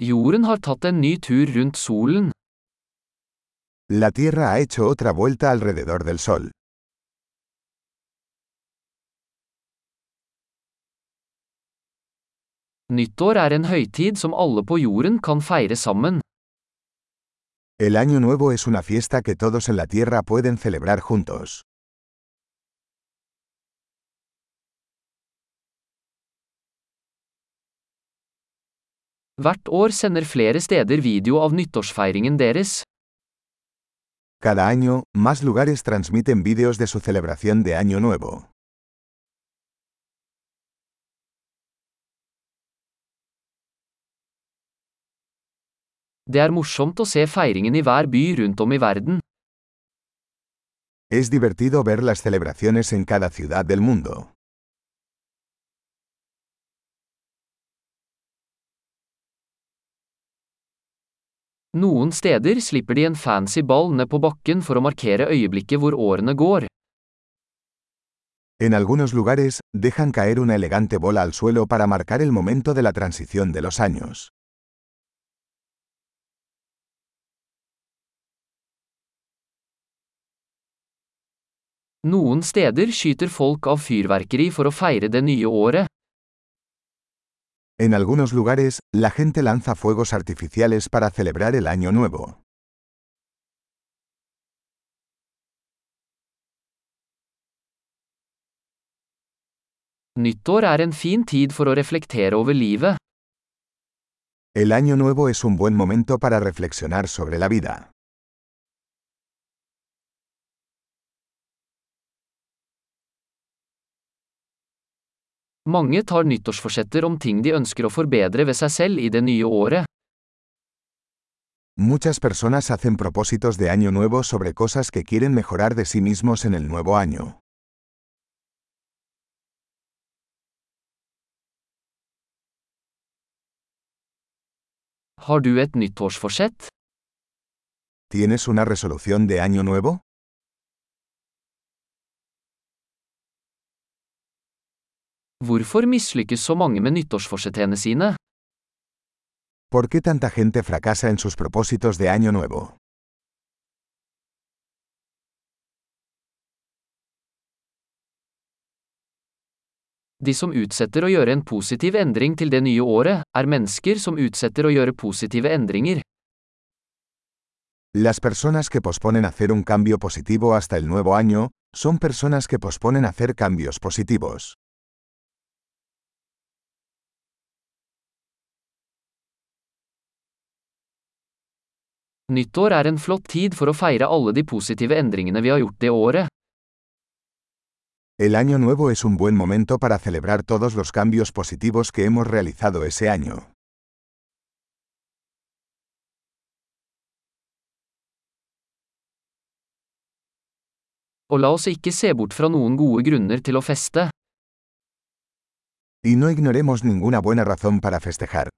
Jorden har tatt en ny tur rundt solen. La Tierra ha hecho otra vuelta alrededor del Sol. Nyttår er en høytid som alle på jorden kan feire sammen. El Año Nuevo es una fiesta que todos en la Tierra pueden celebrar juntos. Hvert år sender flere steder video av nyttårsfeiringen deres. Cada año, más lugares transmiten vídeos de su celebración de Año Nuevo. Det er morsomt å se feiringen i hver by rundt om i verden. Es divertido ver las celebraciones en cada ciudad del mundo. Noen steder slipper de en fancy ball ned på bakken for å markere øyeblikket hvor årene går. En algunos lugares, dejan caer una elegante bola al suelo para marcar el momento de la transición de los años. Noen steder skyter folk av fyrverkeri for å feire det nye året. En algunos lugares, la gente lanza fuegos artificiales para celebrar el Año Nuevo. Nyttår er en fin tid for å reflektere over livet. El Año Nuevo es un buen momento para reflexionar sobre la vida. Mange tar nyttårsforsetter om ting de ønsker å forbedre ved seg selv i det nye året. Muchas personas hacen propósitos de Año Nuevo sobre cosas que quieren mejorar de sí mismos en el nuevo año. Har du et nyttårsforsett? ¿Tienes una resolución de Año Nuevo? Hvorfor mislykkes så mange med nyttårsforsettene sine? ¿Por qué tanta gente fracasa en sus propósitos de Año Nuevo? De som utsetter å gjøre en positiv endring til det nye året, er mennesker som utsetter å gjøre positive endringer. Las personas que posponen hacer un cambio positivo hasta el nuevo año, son personas que posponen hacer cambios positivos. Nyttår er en flott tid for å feire alle de positive endringene vi har gjort det året. El Año Nuevo es un buen momento para celebrar todos los cambios positivos que hemos realizado ese año. Og la oss ikke se bort fra noen gode grunner til å feste. Y no ignoremos ninguna buena razón para festejar.